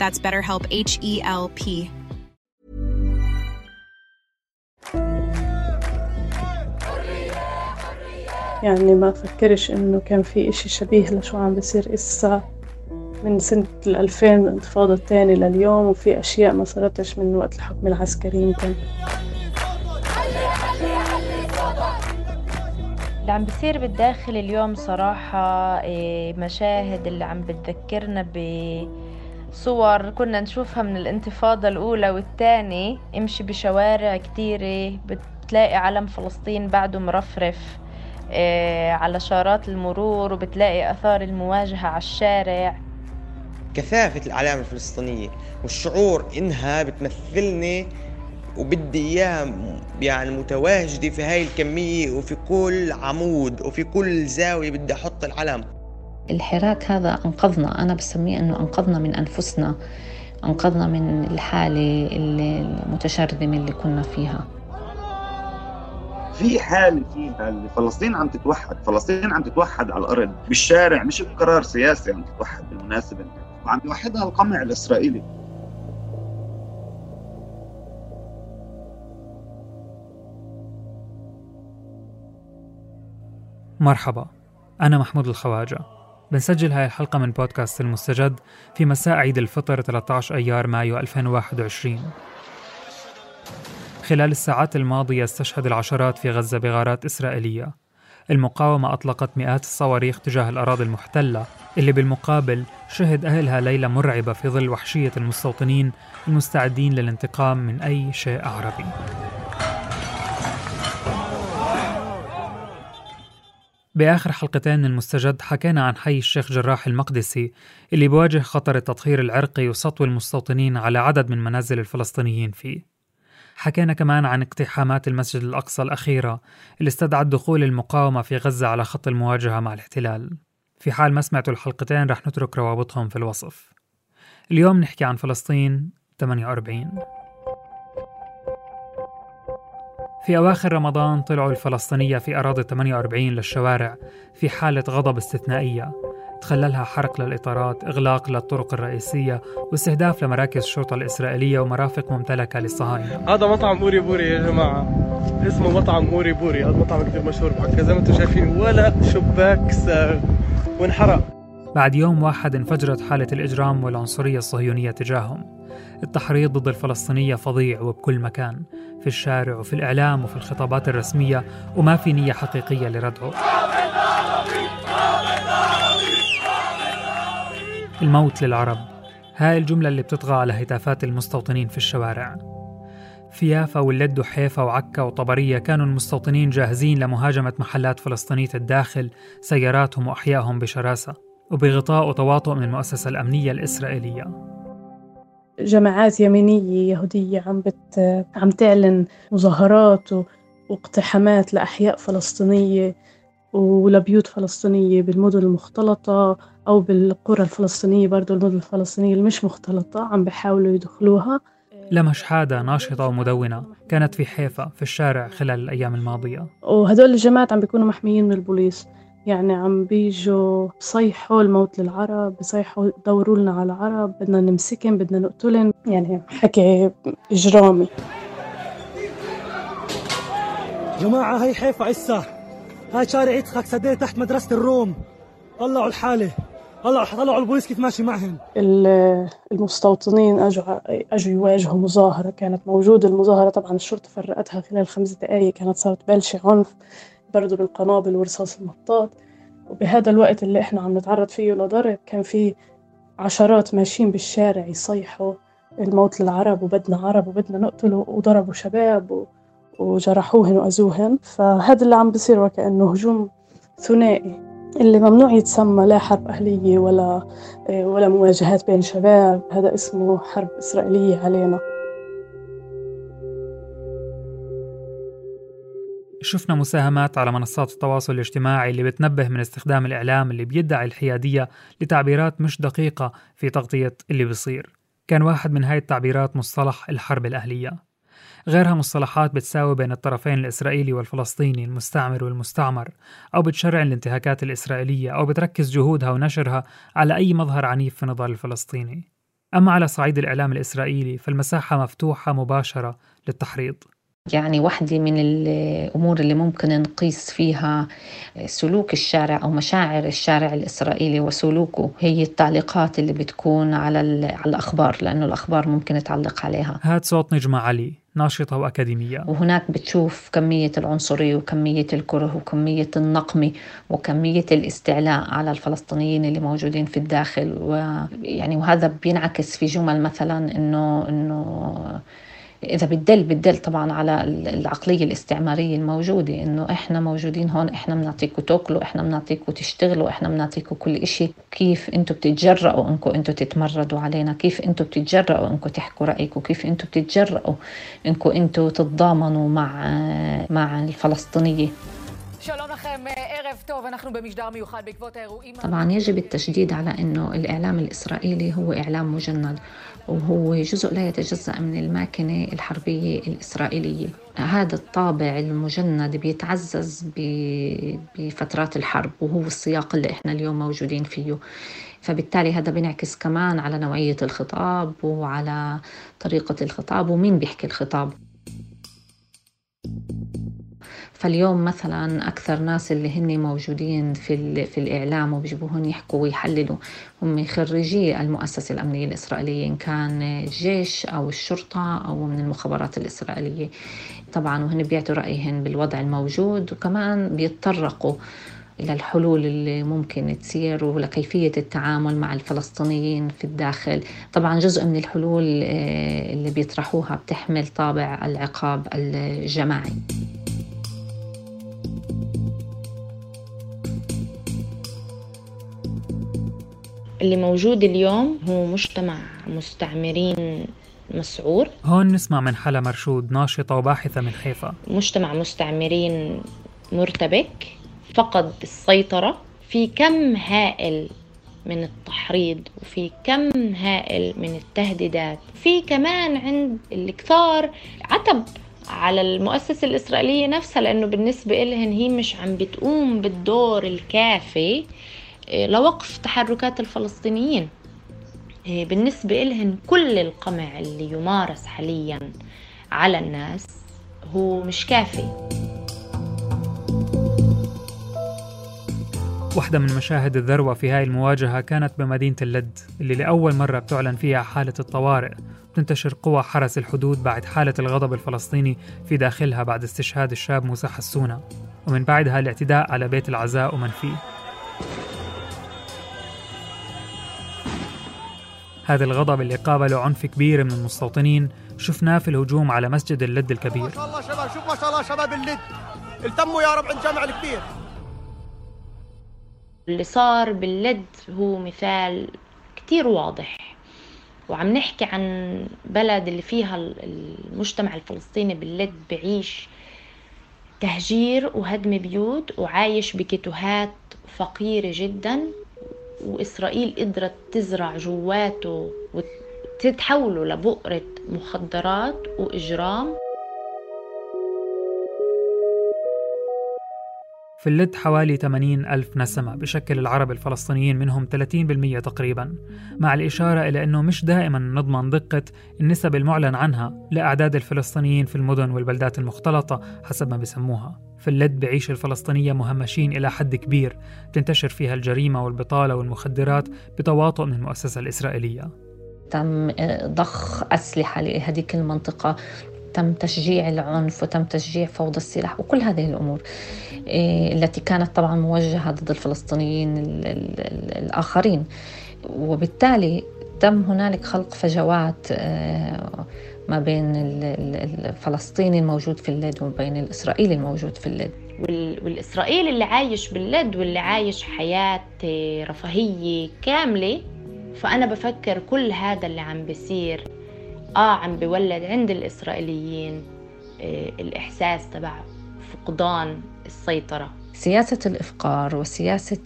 That's BetterHelp H E L P. يعني ما فكرش إنه كان في إشي شبيه لشو عم بصير إسا من سنة الألفين الانتفاضة الثانية لليوم وفي أشياء ما صارتش من وقت الحكم العسكري يمكن اللي عم بصير بالداخل اليوم صراحة إيه، مشاهد اللي عم بتذكرنا بصور كنا نشوفها من الانتفاضة الأولى والثانية امشي بشوارع كتيرة بتلاقي علم فلسطين بعده مرفرف إيه، على شارات المرور وبتلاقي أثار المواجهة على الشارع. كثافة الأعلام الفلسطينية والشعور إنها بتمثلني وبدي إياها يعني متواجدة في هاي الكمية وفي كل عمود وفي كل زاوية بدي أحط العلم. الحراك هذا أنقذنا. أنا بسميه أنه أنقذنا من أنفسنا أنقذنا من الحالة المتشرذمة اللي كنا فيها. في حالة فيها اللي فلسطين عم تتوحد. فلسطين عم تتوحد على الأرض. بالشارع مش بقرار سياسي عم تتوحد بالمناسبة. وعم يوحدها القمع الإسرائيلي. مرحبا. أنا محمود الخواجة. بنسجل هاي الحلقة من بودكاست المستجد في مساء عيد الفطر 13 أيار مايو 2021 خلال الساعات الماضية استشهد العشرات في غزة بغارات إسرائيلية. المقاومة أطلقت مئات الصواريخ تجاه الأراضي المحتلة اللي بالمقابل شهد أهلها ليلة مرعبة في ظل وحشية المستوطنين المستعدين للانتقام من أي شيء عربي بآخر حلقتين من المستجد حكينا عن حي الشيخ جراح المقدسي اللي بواجه خطر التطهير العرقي وسطو المستوطنين على عدد من منازل الفلسطينيين فيه. حكينا كمان عن اقتحامات المسجد الأقصى الأخيرة اللي استدعت دخول المقاومة في غزة على خط المواجهة مع الاحتلال. في حال ما سمعتوا الحلقتين رح نترك روابطهم في الوصف. اليوم نحكي عن فلسطين 48 في أواخر رمضان طلعوا الفلسطينية في أراضي 48 للشوارع في حالة غضب استثنائية تخللها حرق للإطارات إغلاق للطرق الرئيسية واستهداف لمراكز الشرطة الإسرائيلية ومرافق ممتلكة للصهاينة. هذا مطعم اوري بوري يا جماعة. اسمه مطعم اوري بوري. هذا مطعم كثير مشهور بعكا زي ما أنتم شايفين ولا شباك صاغ. وانحرق. بعد يوم واحد انفجرت حالة الإجرام والعنصرية الصهيونية تجاههم. التحريض ضد الفلسطينية فظيع وبكل مكان في الشارع وفي الإعلام وفي الخطابات الرسمية وما في نية حقيقية لردعه. الموت للعرب. هاي الجملة اللي بتطغى على هتافات المستوطنين في الشوارع. في يافا واللد وحيفا وعكا وطبرية كانوا المستوطنين جاهزين لمهاجمة محلات فلسطينية الداخل سياراتهم وأحيائهم بشراسة. وبغطاء وتواطؤ من المؤسسة الأمنية الإسرائيلية. جماعات يمينية يهودية عم بت عم تعلن مظاهرات و... واقتحامات لأحياء فلسطينية ولبيوت فلسطينية بالمدن المختلطة أو بالقرى الفلسطينية برضو المدن الفلسطينية المش مختلطة عم بيحاولوا يدخلوها. لما شحادة ناشطة ومدونة كانت في حيفا في الشارع خلال الأيام الماضية. وهدول الجماعات عم بيكونوا محميين من البوليس. يعني عم بيجوا بصيحوا الموت للعرب بصيحوا دوروا لنا على العرب بدنا نمسكن بدنا نقتلن يعني حكي إجرامي. جماعة هي حيفا عسا هاي شارع يدخك سديه تحت مدرسة الروم. طلعوا الحالة. هلا رح يطلعوا البوليس كيف ماشي معهم. المستوطنين اجوا أجوا يواجهوا مظاهرة كانت موجودة. المظاهرة طبعا الشرطة فرقتها خلال خمس دقائق كانت صارت بلشة عنف. برضه بالقنابل ورصاص المطاط. وبهذا الوقت اللي إحنا عم نتعرض فيه لضرب كان في عشرات ماشيين بالشارع يصيحوا الموت للعرب وبدنا عرب وبدنا نقتله وضربوا شباب وجرحوهن وأذوهن. فهذا اللي عم بصير وكأنه هجوم ثنائي. اللي ممنوع يتسمى لا حرب أهلية ولا ولا مواجهات بين شباب. هذا اسمه حرب إسرائيلية علينا. شفنا مساهمات على منصات التواصل الاجتماعي اللي بتنبه من استخدام الإعلام اللي بيدعي الحيادية لتعبيرات مش دقيقة في تغطية اللي بيصير. كان واحد من هاي التعبيرات مصطلح الحرب الأهلية. غيرها مصطلحات بتساوي بين الطرفين الإسرائيلي والفلسطيني المستعمر والمستعمر أو بتشرع الانتهاكات الإسرائيلية أو بتركز جهودها ونشرها على أي مظهر عنيف في النضال الفلسطيني. أما على صعيد الإعلام الإسرائيلي فالمساحة مفتوحة مباشرة للتحريض. يعني واحدة من الأمور اللي ممكن نقيس فيها سلوك الشارع أو مشاعر الشارع الإسرائيلي وسلوكه. هي التعليقات اللي بتكون على, على الأخبار لأنه الأخبار ممكن تعلق عليها. هاد صوت نجمة علي ناشطة وأكاديمية. وهناك بتشوف كمية العنصرية وكمية الكره وكمية النقمة وكمية الاستعلاء على الفلسطينيين اللي موجودين في الداخل. ويعني وهذا بينعكس في جمل مثلا إنه إنه إذا بتدل بتدل طبعا على العقلية الاستعمارية الموجودة إنه إحنا موجودين هون إحنا بنعطيكم تاكلوا إحنا بنعطيكم تشتغلوا إحنا بنعطيكم كل شيء كيف أنتم بتتجرأوا انكم أنتم تتمردوا علينا؟ كيف أنتم بتتجرأوا انكم تحكوا رايكم كيف أنتم بتتجرأوا انكم أنتم تتضامنوا مع مع الفلسطينية؟ طبعا يجب التشديد على إنه الإعلام الإسرائيلي هو إعلام مجند وهو جزء لا يتجزأ من الماكنة الحربية الإسرائيلية. هذا الطابع المجند بيتعزز بفترات الحرب وهو السياق اللي إحنا اليوم موجودين فيه. فبالتالي هذا بينعكس كمان على نوعية الخطاب وعلى طريقة الخطاب ومين بيحكي الخطاب. thank you فاليوم مثلا أكثر ناس اللي هن موجودين في في الإعلام وبيجيبوهم يحكوا ويحللوا. هم خريجي المؤسسة الأمنية الإسرائيلية إن كان الجيش أو الشرطة أو من المخابرات الإسرائيلية. طبعا وهن بيعطوا رايهم بالوضع الموجود وكمان بيتطرقوا إلى الحلول اللي ممكن تصير ولكيفية التعامل مع الفلسطينيين في الداخل. طبعا جزء من الحلول اللي بيطرحوها بتحمل طابع العقاب الجماعي. اللي موجود اليوم هو مجتمع مستعمرين مسعور. هون نسمع من حلا مرشود ناشطة وباحثة من حيفا. مجتمع مستعمرين مرتبك فقد السيطرة. في كم هائل من التحريض وفي كم هائل من التهديدات. في كمان عند الكثار عتب على المؤسسة الإسرائيلية نفسها لأنه بالنسبة إلهن هي مش عم بتقوم بالدور الكافي. لوقف تحركات الفلسطينيين. بالنسبة إلهن كل القمع اللي يمارس حاليا على الناس هو مش كافي. واحدة من مشاهد الذروة في هاي المواجهة كانت بمدينة اللد اللي لأول مرة بتعلن فيها حالة الطوارئ. تنتشر قوى حرس الحدود بعد حالة الغضب الفلسطيني في داخلها بعد استشهاد الشاب موسى حسونة. ومن بعدها الاعتداء على بيت العزاء ومن فيه. هذا الغضب اللي قابله عنف كبير من المستوطنين شفناه في الهجوم على مسجد اللد الكبير. ما شاء الله شباب شوف ما شاء الله شباب اللد. التموا يا رب عند جامع الكبير. اللي صار باللد هو مثال كتير واضح. وعم نحكي عن بلد اللي فيها المجتمع الفلسطيني باللد بعيش تهجير وهدم بيوت وعايش بكتوهات فقيرة جدا. وإسرائيل قدرت تزرع جواته وتتحوله لبؤرة مخدرات وإجرام. في اللد حوالي 80 ألف نسمة بشكل العرب الفلسطينيين منهم 30% تقريبا مع الإشارة إلى أنه مش دائما نضمن دقة النسب المعلن عنها لأعداد الفلسطينيين في المدن والبلدات المختلطة حسب ما بسموها في اللد بعيش الفلسطينية مهمشين إلى حد كبير تنتشر فيها الجريمة والبطالة والمخدرات بتواطؤ من المؤسسة الإسرائيلية. تم ضخ أسلحة لهذيك المنطقة تم تشجيع العنف وتم تشجيع فوضى السلاح وكل هذه الأمور إيه، التي كانت طبعا موجهة ضد الفلسطينيين الآخرين. وبالتالي تم هنالك خلق فجوات آه، ما بين الفلسطيني الموجود في اللد وبين الإسرائيلي الموجود في اللد والإسرائيلي اللي عايش باللد واللي عايش حياة رفاهية كاملة فأنا بفكر كل هذا اللي عم بيصير آه عم بولد عند الإسرائيليين آه الإحساس تبع فقدان السيطرة. سياسة الإفقار وسياسة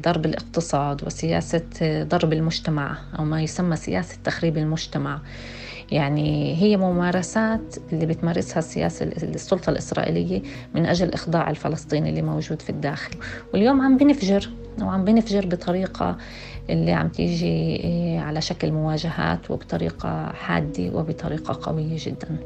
ضرب الاقتصاد وسياسة ضرب المجتمع أو ما يسمى سياسة تخريب المجتمع يعني هي ممارسات اللي بتمارسها السياسة السلطة الإسرائيلية من أجل إخضاع الفلسطيني اللي موجود في الداخل. واليوم عم بنفجر. وعم بنفجر بطريقة اللي عم تيجي إيه، على شكل مواجهات وبطريقة حادة وبطريقة قوية جدا.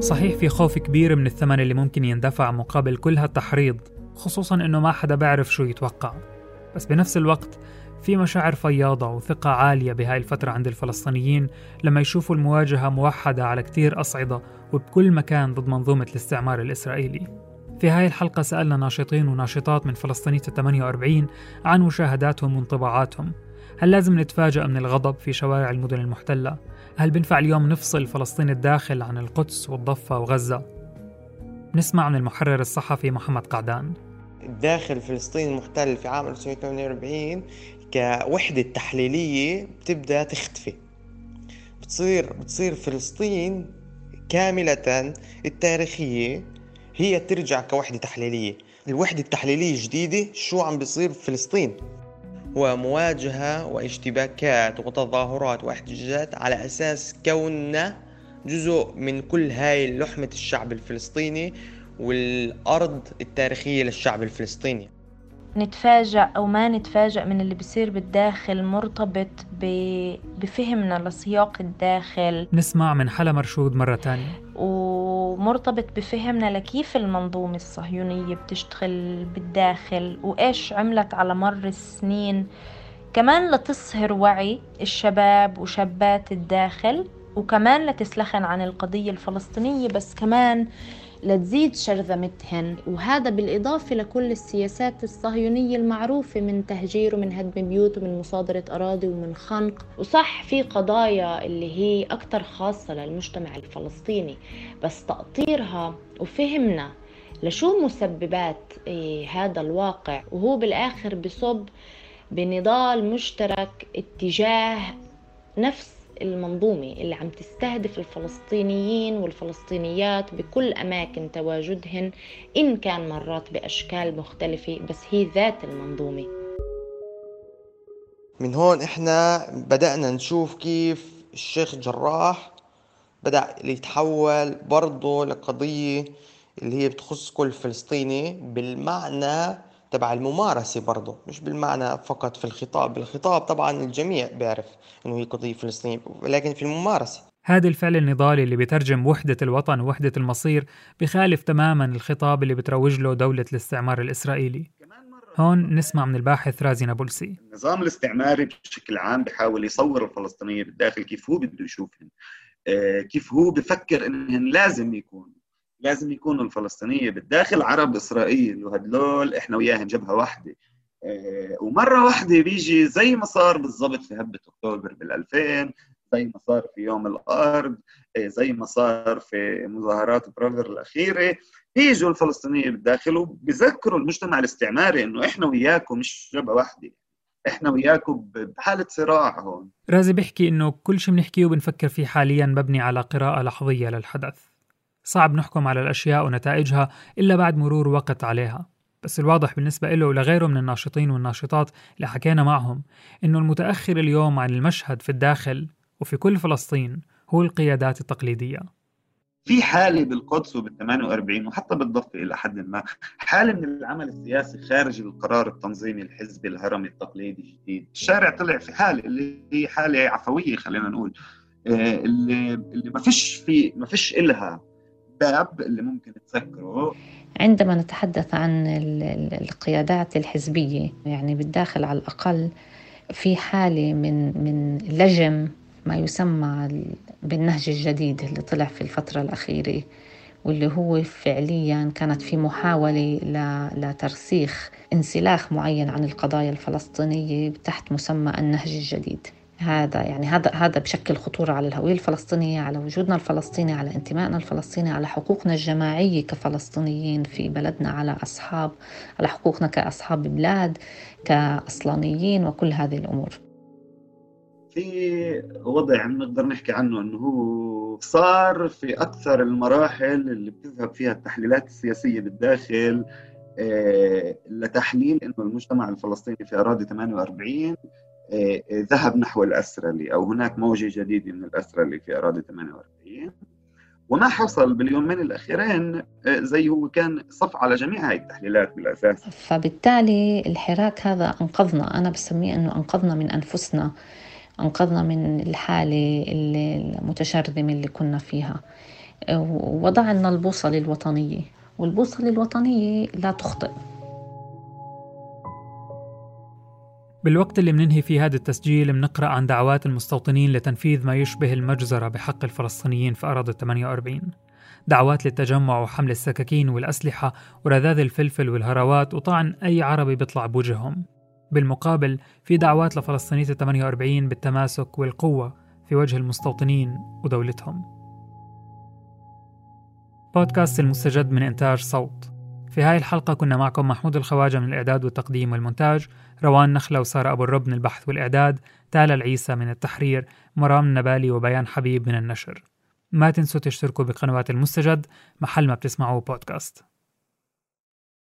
صحيح في خوف كبير من الثمن اللي ممكن يندفع مقابل كل هالتحريض خصوصا إنه ما حدا بيعرف شو يتوقع. بس بنفس الوقت في مشاعر فياضة وثقة عالية بهاي الفترة عند الفلسطينيين لما يشوفوا المواجهة موحدة على كتير أصعدة وبكل مكان ضد منظومة الاستعمار الإسرائيلي في هاي الحلقة سألنا ناشطين وناشطات من فلسطينية 48 عن مشاهداتهم وانطباعاتهم هل لازم نتفاجأ من الغضب في شوارع المدن المحتلة؟ هل بنفع اليوم نفصل فلسطين الداخل عن القدس والضفة وغزة؟ نسمع من المحرر الصحفي محمد قعدان الداخل فلسطين المحتل في عام 1948 كوحدة تحليلية بتبدأ تختفي. بتصير بتصير فلسطين كاملة التاريخية هي ترجع كوحدة تحليلية. الوحدة التحليلية الجديدة شو عم بيصير بفلسطين؟ ومواجهة واشتباكات وتظاهرات واحتجاجات على أساس كوننا جزء من كل هاي لحمة الشعب الفلسطيني والأرض التاريخية للشعب الفلسطيني. نتفاجأ أو ما نتفاجأ من اللي بيصير بالداخل مرتبط بفهمنا لسياق الداخل. نسمع من حلا مرشود مرة تانية. ومرتبط بفهمنا لكيف المنظومة الصهيونية بتشتغل بالداخل وإيش عملت على مر السنين. كمان لتصهر وعي الشباب وشابات الداخل وكمان لتسلخن عن القضية الفلسطينية بس كمان لتزيد شرذمتهن وهذا بالإضافة لكل السياسات الصهيونية المعروفة من تهجير ومن هدم بيوت ومن مصادرة أراضي ومن خنق. وصح في قضايا اللي هي أكثر خاصة للمجتمع الفلسطيني بس تأطيرها وفهمنا لشو مسببات إيه هذا الواقع. وهو بالآخر بصب بنضال مشترك اتجاه نفس المنظومة اللي عم تستهدف الفلسطينيين والفلسطينيات بكل أماكن تواجدهن إن كان مرات بأشكال مختلفة بس هي ذات المنظومة. من هون إحنا بدأنا نشوف كيف الشيخ جراح بدأ يتحول برضه لقضية اللي هي بتخص كل فلسطيني بالمعنى تبع الممارسة برضه مش بالمعنى فقط في الخطاب بالخطاب طبعا الجميع بيعرف إنه هي قضية فلسطينية ولكن في الممارسة. هذا الفعل النضالي اللي بيترجم وحدة الوطن ووحدة المصير بخالف تماما الخطاب اللي بتروج له دولة الاستعمار الإسرائيلي. هون نسمع من الباحث رازي نابلسي. النظام الاستعماري بشكل عام بحاول يصور الفلسطينيين بالداخل كيف هو بده يشوفهم آه، كيف هو بفكر إنهم لازم يكون لازم يكونوا الفلسطينية بالداخل عرب إسرائيل وهدول إحنا وياهم جبهة واحدة. آه، ومرة واحدة بيجي زي ما صار بالضبط في هبة أكتوبر بال 2000 زي ما صار في يوم الأرض آه، زي ما صار في مظاهرات برافر الأخيرة. بيجوا الفلسطينية بالداخل وبذكروا المجتمع الاستعماري إنه إحنا وياكم مش جبهة واحدة. إحنا وياكم بحالة صراع هون. رازي بيحكي إنه كل شيء بنحكيه وبنفكر فيه حاليا مبني على قراءة لحظية للحدث. صعب نحكم على الأشياء ونتائجها إلا بعد مرور وقت عليها. بس الواضح بالنسبة له ولغيره من الناشطين والناشطات اللي حكينا معهم إنه المتأخر اليوم عن المشهد في الداخل وفي كل فلسطين هو القيادات التقليدية. في حالة بالقدس وبال 48 وحتى بالضفة إلى حد ما حالة من العمل السياسي خارج القرار التنظيمي الحزبي الهرمي التقليدي الجديد. الشارع طلع في حالة اللي هي حالة عفوية خلينا نقول آه، اللي اللي ما فيش في ما فيش إلها باب اللي ممكن تسكره. عندما نتحدث عن القيادات الحزبية يعني بالداخل على الأقل في حالة من من لجم ما يسمى بالنهج الجديد اللي طلع في الفترة الأخيرة واللي هو فعليا كانت في محاولة لترسيخ انسلاخ معين عن القضايا الفلسطينية تحت مسمى النهج الجديد. هذا يعني هذا هذا بشكل خطورة على الهوية الفلسطينية على وجودنا الفلسطيني على انتمائنا الفلسطيني على حقوقنا الجماعية كفلسطينيين في بلدنا على أصحاب على حقوقنا كأصحاب بلاد كأصلانيين وكل هذه الأمور. في وضع نقدر نحكي عنه إنه هو صار في أكثر المراحل اللي بتذهب فيها التحليلات السياسية بالداخل آه، لتحليل إنه المجتمع الفلسطيني في أراضي 48 آه، ذهب نحو الأسرلي أو هناك موجة جديدة من الأسرلي في أراضي 48 وما حصل باليومين الأخيرين آه، زي هو كان صف على جميع هاي التحليلات بالأساس. فبالتالي الحراك هذا أنقذنا. أنا بسميه أنه أنقذنا من أنفسنا أنقذنا من الحالة المتشرذمة اللي كنا فيها. ووضع لنا البوصلة الوطنية. والبوصلة الوطنية لا تخطئ. بالوقت اللي مننهي فيه هذا التسجيل بنقرأ عن دعوات المستوطنين لتنفيذ ما يشبه المجزرة بحق الفلسطينيين في أراضي 48 دعوات للتجمع وحمل السكاكين والأسلحة ورذاذ الفلفل والهروات وطعن أي عربي بيطلع بوجههم. بالمقابل في دعوات لفلسطينية 48 بالتماسك والقوة في وجه المستوطنين ودولتهم. بودكاست المستجد من إنتاج صوت. في هاي الحلقة كنا معكم محمود الخواجة من الإعداد والتقديم والمونتاج روان نخلة وسارة أبو الرب من البحث والإعداد تالا العيسى من التحرير مرام النبالي وبيان حبيب من النشر. ما تنسوا تشتركوا بقنوات المستجد محل ما بتسمعوا بودكاست